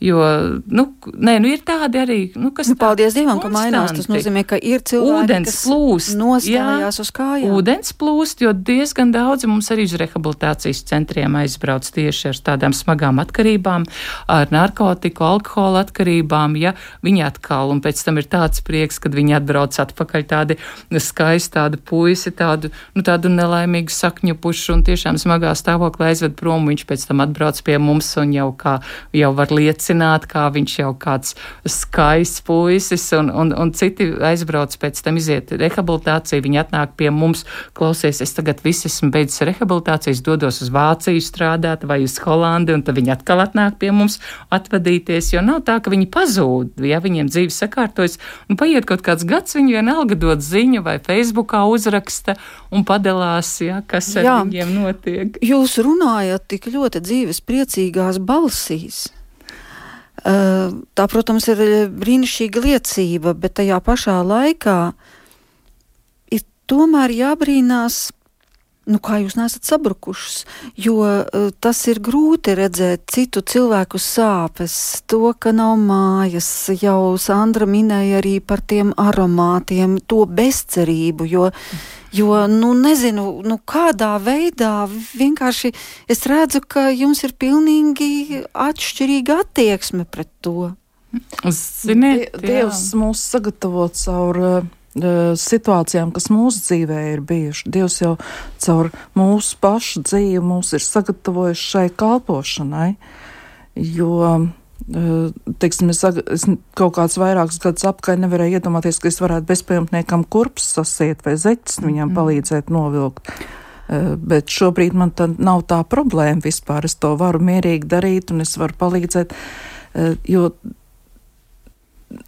Jo, nu, nē, nu ir tādi arī, nu, kas. Nu, paldies Dievam, ka mainās. Tas nozīmē, ka ir cilvēki, ūdens kas plūst, nostājās jā, uz kājām. Ūdens plūst, jo diezgan daudzi mums arī uz rehabilitācijas centriem aizbrauc tieši ar tādām smagām atkarībām, ar narkotiku, alkohola atkarībām, ja viņi atkal, un pēc tam ir tāds prieks, kad viņi atbrauc atpakaļ tādi skaisti, tādi puisi, tādu, nu, tādu nelaimīgu sakņu pušu un tiešām smagā stāvoklī aizved prom, viņš pēc tam atbrauc pie mums un jau kā, jau var liecināt liecināt, kā viņš jau kāds skaists puisis, un, un, un citi aizbrauc pēc tam iziet rehabilitāciju, viņi atnāk pie mums, klausies, es tagad viss esmu beidzis rehabilitācijas, dodos uz Vāciju strādāt vai uz Holandi, un tad viņi atkal atnāk pie mums atvadīties, jo nav tā, ka viņi pazūd, ja viņiem dzīves sakārtojas, un paiet kaut kāds gads, viņi vienalga dod ziņu vai Facebookā uzraksta un padalās, ja, kas ar Jā. viņiem notiek. Jūs runājat tik ļoti dzīves priecīgās balsīs. Tā, protams, ir brīnišķīga liecība, bet tajā pašā laikā ir tomēr jābrīnās, nu, kā jūs nesat sabrukušas, jo tas ir grūti redzēt citu cilvēku sāpes, to, ka nav mājas. Jau Sandra minēja arī par tiem aromātiem, to bezcerību, jo mm Jo, nu, nezinu, nu, kādā veidā vienkārši es redzu, ka jums ir pilnīgi atšķirīga attieksme pret to. Ziniet, Dievs mūs sagatavo caur uh, situācijām, kas mūsu dzīvē ir bijušas. Dievs jau caur mūsu pašu dzīvi mūs ir sagatavojis šai kalpošanai, jo teiksim, es, es kaut kāds vairākus gadus apkārt nevarēju iedomāties, ka es varētu bezpajumtniekam kurpes sasiet vai zeķis viņam mm. palīdzēt novilkt. Bet šobrīd man nav tā problēma vispār. Es to varu mierīgi darīt un es varu palīdzēt, jo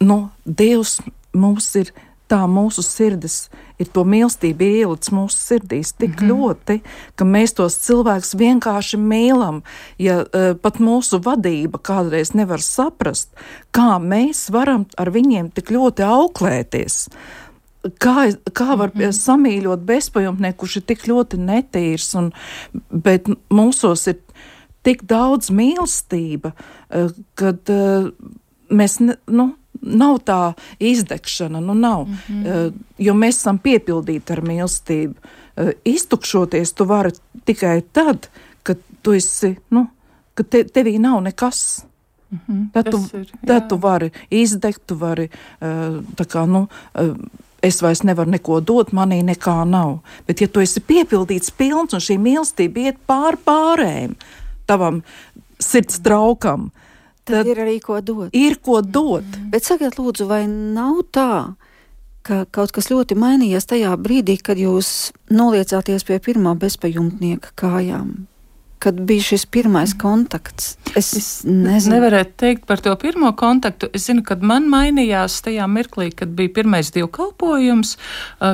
nu, Dievs mums ir tā mūsu sirdis ir to mīlestību ielicis mūsu sirdīs tik mm -hmm. ļoti, ka mēs tos cilvēkus vienkārši mīlam. Ja uh, pat mūsu vadība kādreiz nevar saprast, kā mēs varam ar viņiem tik ļoti auklēties. Kā, kā var mm -hmm. samīļot bezpajumtnieku, kurš ir tik ļoti netīrs, un, bet mūsos ir tik daudz mīlestība, uh, kad uh, mēs, ne, nu, nav tā izdegšana, nu nav, mm -hmm. jo mēs esam piepildīti ar mīlestību. Eh, iztukšoties tu vari tikai tad, kad tu esi, nu, kad te, tevī nav nekas. Mm -hmm, tad, tu, ir, tad tu vari izdegt, tu vari eh, tā kā, nu, es vairs nevaru neko dot, manī nekā nav. Bet, ja tu esi piepildīts, pilns un šī mīlestība iet pār pārējiem, tavam sirds traukam, mm Tad, tad ir arī ko dot. Ir ko dot. Mm. Bet sakiet, lūdzu, vai nav tā, ka kaut kas ļoti mainījies tajā brīdī, kad jūs noliecāties pie pirmā bezpajumtnieka kājām? Kad bija šis pirmais kontakts? Es, es nezinu. nevarētu teikt par to pirmo kontaktu. Es zinu, kad man mainījās tajā mirklī, kad bija pirmais dievkalpojums,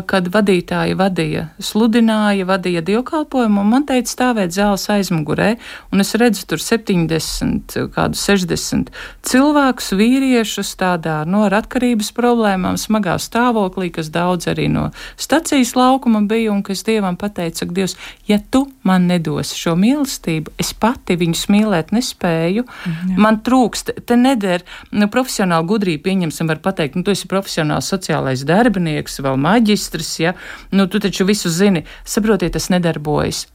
kad vadītāji vadīja, sludināja, vadīja dievkalpojumu, un man teica stāvēt zāles aizmugurē, un es redzu tur 70, kādu 60 cilvēkus, vīriešus tādā, no ar atkarības problēmām, smagā stāvoklī, kas daudz arī no stacijas laukuma bija, un kas Dievam pateica, ka Dievs, ja tu man nedosi šo mīlestību, es pati viņus mīlēt nespēju, mm, man trūkst, te neder, nu, profesionāli gudrība, pieņemsim, var pateikt, nu, tu esi profesionāls sociālais darbinieks, vēl maģistrs, ja, nu, tu taču visu zini, saprotiet, tas nedarbojas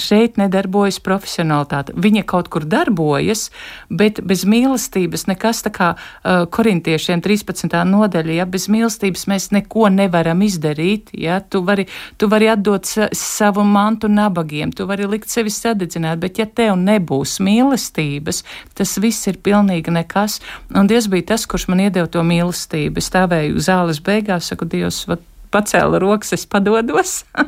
šeit nedarbojas profesionālitāte. Viņa kaut kur darbojas, bet bez mīlestības nekas tā kā uh, korintiešiem 13. nodaļa, ja bez mīlestības mēs neko nevaram izdarīt, ja tu vari, tu vari atdot sa savu mantu nabagiem, tu vari likt sevi sadedzināt, bet ja tev nebūs mīlestības, tas viss ir pilnīgi nekas. Un Dievs bija tas, kurš man iedeva to mīlestību. Es stāvēju zāles beigās, saku, Dievs, pacēla rokas, es padodos. [LAUGHS]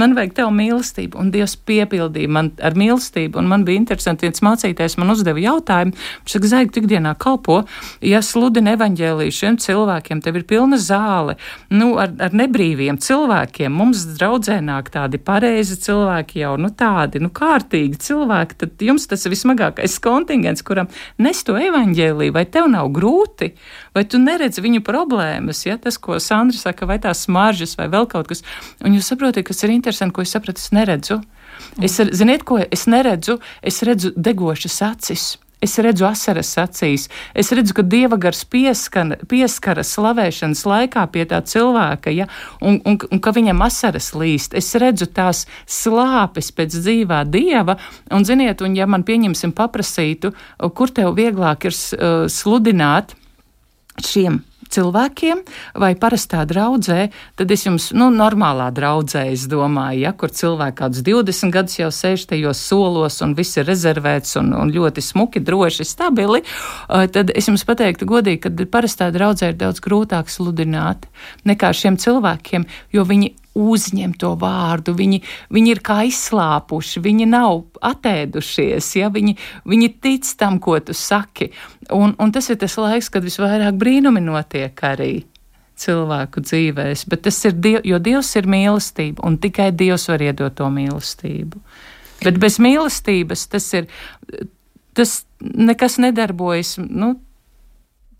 man vajag tev mīlestību, un Dievs piepildīja man ar mīlestību. Un man bija interesanti, viens mācītājs man uzdeva jautājumu, viņš saka, Zaigi, tu ikdienā kalpo, ja sludini evaņģēlīju šiem cilvēkiem, tev ir pilna zāle, nu, ar, ar nebrīviem cilvēkiem. Mums draudzē nāk tādi pareizi cilvēki jau, nu, tādi, nu, kārtīgi cilvēki, tad jums tas ir vismagākais kontingents, kuram nes to evaņģēlīju, vai tev nav grūti, vai tu neredzi viņu problēmas, ja tas, ko Sandra saka, vai tās smaržas, vai vēl kaut kas, un jūs saprotat, kas ir interesanti, ko es sapratu, es neredzu. Es, ziniet, ko es neredzu? Es redzu degošas acis. Es redzu asaras acīs, es redzu, ka dieva gars pieskana, pieskaras slavēšanas laikā pie tā cilvēka, ja, un, un, un ka viņam asaras līst. Es redzu tās slāpes pēc dzīvā dieva, un, ziniet, un ja man pieņemsim paprasītu, kur tev vieglāk ir sludināt šiem cilvēkiem vai parastā draudzē, tad es jums, nu, normālā draudzē, es domāju, ja, kur cilvēki kādus 20 gadus jau sēž tajos solos un viss ir rezervēts un, un ļoti smuki, droši, stabili, tad es jums pateiktu godīgi, ka parastā draudzē ir daudz grūtāk sludināt nekā šiem cilvēkiem, jo viņi uzņem to vārdu, viņi, viņi ir kā izslāpuši, viņi nav atēdušies, ja viņi, viņi tic tam, ko tu saki. Un, un tas ir tas laiks, kad visvairāk brīnumi notiek arī cilvēku dzīvēs, bet tas ir, diev, jo Dievs ir mīlestība, un tikai Dievs var iedot to mīlestību. Bet bez mīlestības tas ir, tas nekas nedarbojas, nu,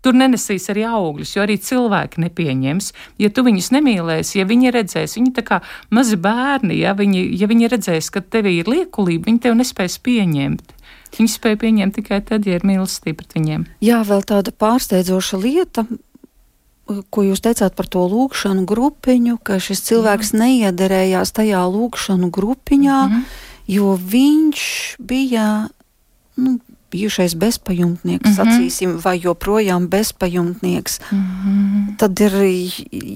tur nenesīs arī augļus, jo arī cilvēki nepieņems. Ja tu viņus nemīlēsi, ja viņi redzēs, viņi tā kā mazi bērni, ja viņi, ja viņi redzēs, ka tev ir liekulība, viņi tev nespēs pieņemt. Viņi spēja pieņemt tikai tad, ja ir mīlestība pret viņiem. Jā, vēl tāda pārsteidzoša lieta, ko jūs teicāt par to lūkšanu grupiņu, ka šis cilvēks Jā. neiederējās tajā lūkšanu grupiņā, mm -hmm. jo viņš bija nu, bijušais bezpajumtnieks, mm -hmm. sacīsim, vai joprojām bezpajumtnieks, mm -hmm. tad ir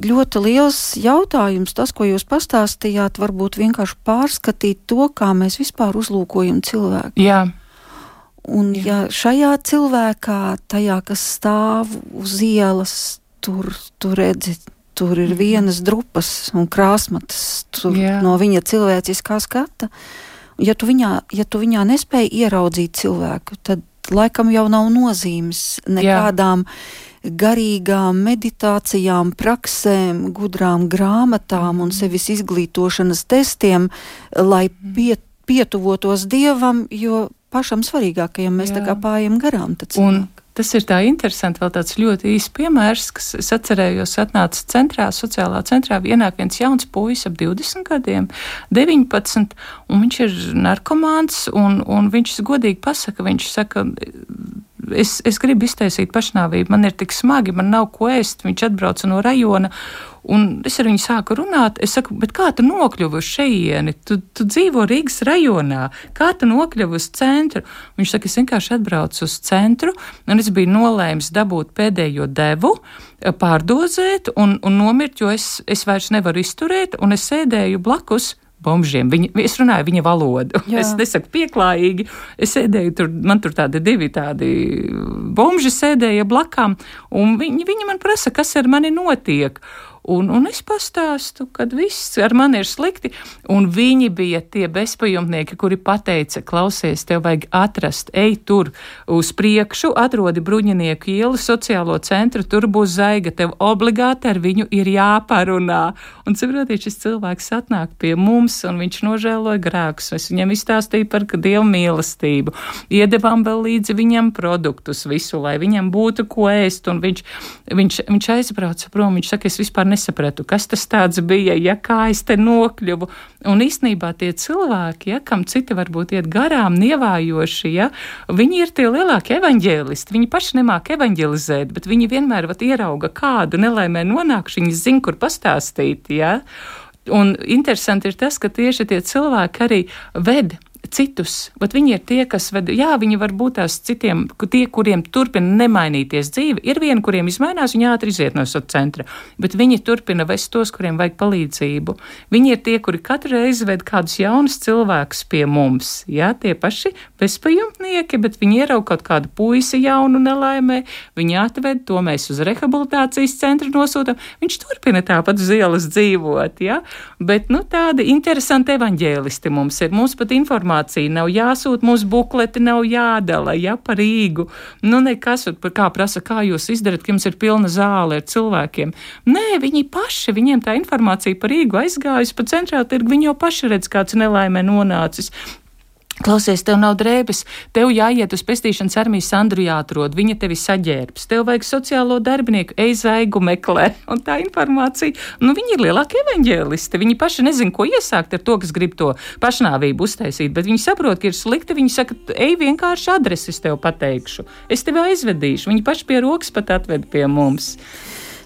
ļoti liels jautājums, tas, ko jūs pastāstījāt, varbūt vienkārši pārskatīt to, kā mēs vispār uzlūkojam cilvēku. Jā. Un Jā. ja šajā cilvēkā, tajā, kas stāv uz ielas, tur, tur redzi, tur ir mhm. vienas drupas un krāsmatas no viņa cilvēciskā skata. Ja tu viņā, ja tu viņā nespēji ieraudzīt cilvēku, tad laikam jau nav nozīmes nekādām Jā. garīgām meditācijām, praksēm, gudrām grāmatām un sevis izglītošanas testiem, lai mhm. pie, pietuvotos dievam, jo pašam svarīgākajam mēs Jā. tā kā pājam garām. Un, Tas ir tā interesanti, vēl tāds ļoti īsts piemērs, kas es atcerējos, atnāca centrā, sociālā centrā, ienāk viens jauns puisis ap 20 gadiem, 19, un viņš ir narkomāns, un, un viņš godīgi pasaka, viņš saka, es, es gribu iztaisīt pašnāvību, man ir tik smagi, man nav ko ēst, viņš atbrauca no rajona, Un es ar viņu sāku runāt. Es saku, kā tu nokļuvi uz šejieni? Tu, tu dzīvo Rīgas rajonā. Kā tu nokļuvi uz centru? Viņš saka, es vienkārši atbraucu uz centru, un es biju nolēmis dabūt pēdējo devu, pārdozēt un, un nomirt, jo es, es vairs nevaru izturēt, un es sēdēju blakus bombžiem. Viņa, es runāju viņa valodu. [LAUGHS] Jā. Es nesaku pieklājīgi. Es sēdēju tur, man tur tādi divi tādi bomži sēdēja blakām, un viņi, viņi man prasa, kas ar mani notiek. Un, un es pastāstu, ka viss ar mani ir slikti, un viņi bija tie bezpajumtnieki, kuri pateica, klausies, tev vajag atrast, ej tur uz priekšu, atrodi bruņinieku ielu, sociālo centru, tur būs zaiga, tev obligāti ar viņu ir jāparunā. Un, saprotiet, šis cilvēks atnāk pie mums, un viņš nožēloja grēkus. Es viņam izstāstīju par dievu mīlestību, iedevām vēl līdzi viņam produktus visu, lai viņam būtu ko ēst, un viņš, viņš, viņš aizbrauca prom, viņš saka, es vispār nesapratu, kas tas tāds bija, ja kā es te nokļuvu. Un īsnībā tie cilvēki, ja, kam citi varbūt iet garām, nievājoši, ja, viņi ir tie lielākie evaņģēlisti. Viņi paši nemāk evaņģelizēt, bet viņi vienmēr vat ierauga kādu nelaimē nonākuši, viņi zina, kur pastāstīt. Ja. Un interesanti ir tas, ka tieši tie cilvēki arī ved citus. Bet viņi ir tie, kas ved, jā, viņi var būt tās citiem, tie, kuriem turpina nemainīties dzīve. Ir vieni, kuriem izmainās, viņi ātri iziet no savas centra, bet viņi turpina vest tos, kuriem vajag palīdzību. Viņi ir tie, kuri katru reizi ved kādus jaunus cilvēkus pie mums. Jā, tie paši bezpajumtnieki, bet viņi ierauga kaut kādu puisi jaunu nelaimē, viņi atved to mēs uz rehabilitācijas centru nosūtam. Viņš turpina tāpat uz ielas dzīvot, jā, bet, nu, tādi interesanti evaņģēlisti mums ir. Mums pat informācija informācija nav jāsūt, mūsu bukleti nav jādala, ja par Rīgu. Nu, nekas, kā prasa, kā jūs izdarat, ka jums ir pilna zāle ar cilvēkiem. Nē, viņi paši, viņiem tā informācija par Rīgu aizgājusi pa centrālu tirgu, viņi jau paši redz, kāds nelaimē nonācis. Klausies, tev nav drēbes, tev jāiet uz pestīšanas armiju Sandru jāatrod, viņa tevi saģērbs, tev vajag sociālo darbinieku, ej zaigu meklē. [LAUGHS] Un tā informācija, nu viņi ir lielākie evaņģēlisti, viņi paši nezin, ko iesākt ar to, kas grib to pašnāvību uztaisīt, bet viņi saprot, ka ir slikti, viņi saka, ej vienkārši adreses tev pateikšu, es tevi aizvedīšu, viņi paši pie rokas pat atved pie mums.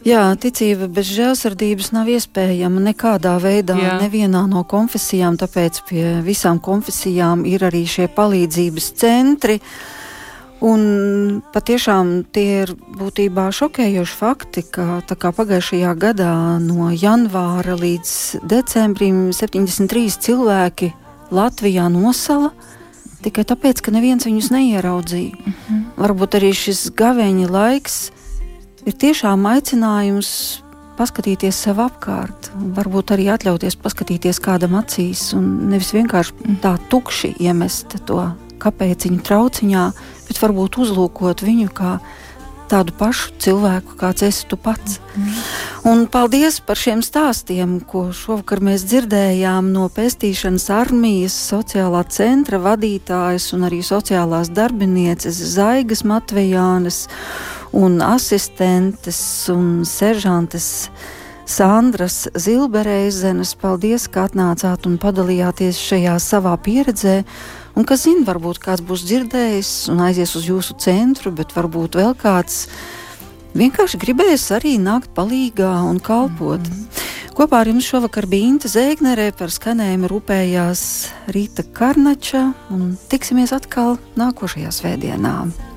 Jā, ticība bez žēlsirdības nav iespējama nekādā veidā, Jā. nevienā no konfesijām, tāpēc pie visām konfesijām ir arī šie palīdzības centri. Un patiešām tie ir būtībā šokējoši fakti, ka pagājušajā gadā no janvāra līdz decembrim 73 cilvēki Latvijā nosala tikai tāpēc, ka neviens viņus neieraudzīja. Mm -hmm. Varbūt arī šis gaveņa laiks ir tiešām aicinājums paskatīties sev apkārt, varbūt arī atļauties paskatīties kādam acīs un nevis vienkārši tā tukši iemest to kāpēciņu trauciņā, bet varbūt uzlūkot viņu kā tādu pašu cilvēku, kāds esi tu pats. Mm. Un paldies par šiem stāstiem, ko šovakar mēs dzirdējām no pētīšanas armijas sociālā centra vadītājas un arī sociālās darbinieces Zaigas Matvejānes un asistentes un seržantes Sandras Zilbereizenes. Paldies, ka atnācāt un padalījāties šajā savā pieredzē. Un kas zina, varbūt kāds būs dzirdējis un aizies uz jūsu centru, bet varbūt vēl kāds vienkārši gribēs arī nākt palīgā un kalpot. Mm -hmm. Kopā ar jums šovakar bija Inte Zēgnerē, par skanējumu rūpējās Rīta Karnača un tiksimies atkal nākošajā svētdienā.